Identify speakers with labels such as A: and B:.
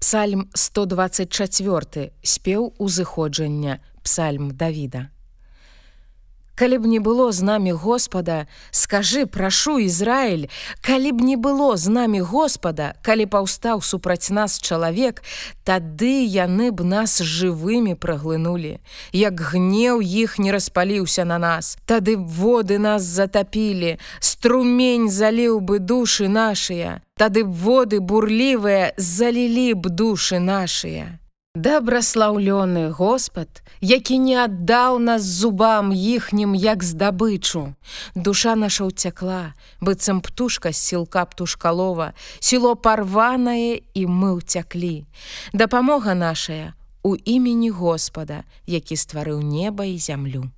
A: Псальм 124 спеў узыходжання псальм Давіда. Калі б не было з намі Господа, скажы, прашу Ізраіль, калі б не было з намі Господа, калі паўстаў супраць нас чалавек, тады яны б нас жывымі праглынулі. Як гнеў іх не распаліўся на нас, Тады воды нас затапілі, струмень заліў бы душы нашыя, Тады воды бурлівыя залілі б душы нашыя. Дабраслаўлёны Господ, які не аддаў нас зубам іхнім як здабычу. Душа наша ўцякла, быццам птушка з сілка птушкалова, сіло парванае і мы ўцяклі. Дапамога нашая у імені Господа, які стварыў неба і зямлю.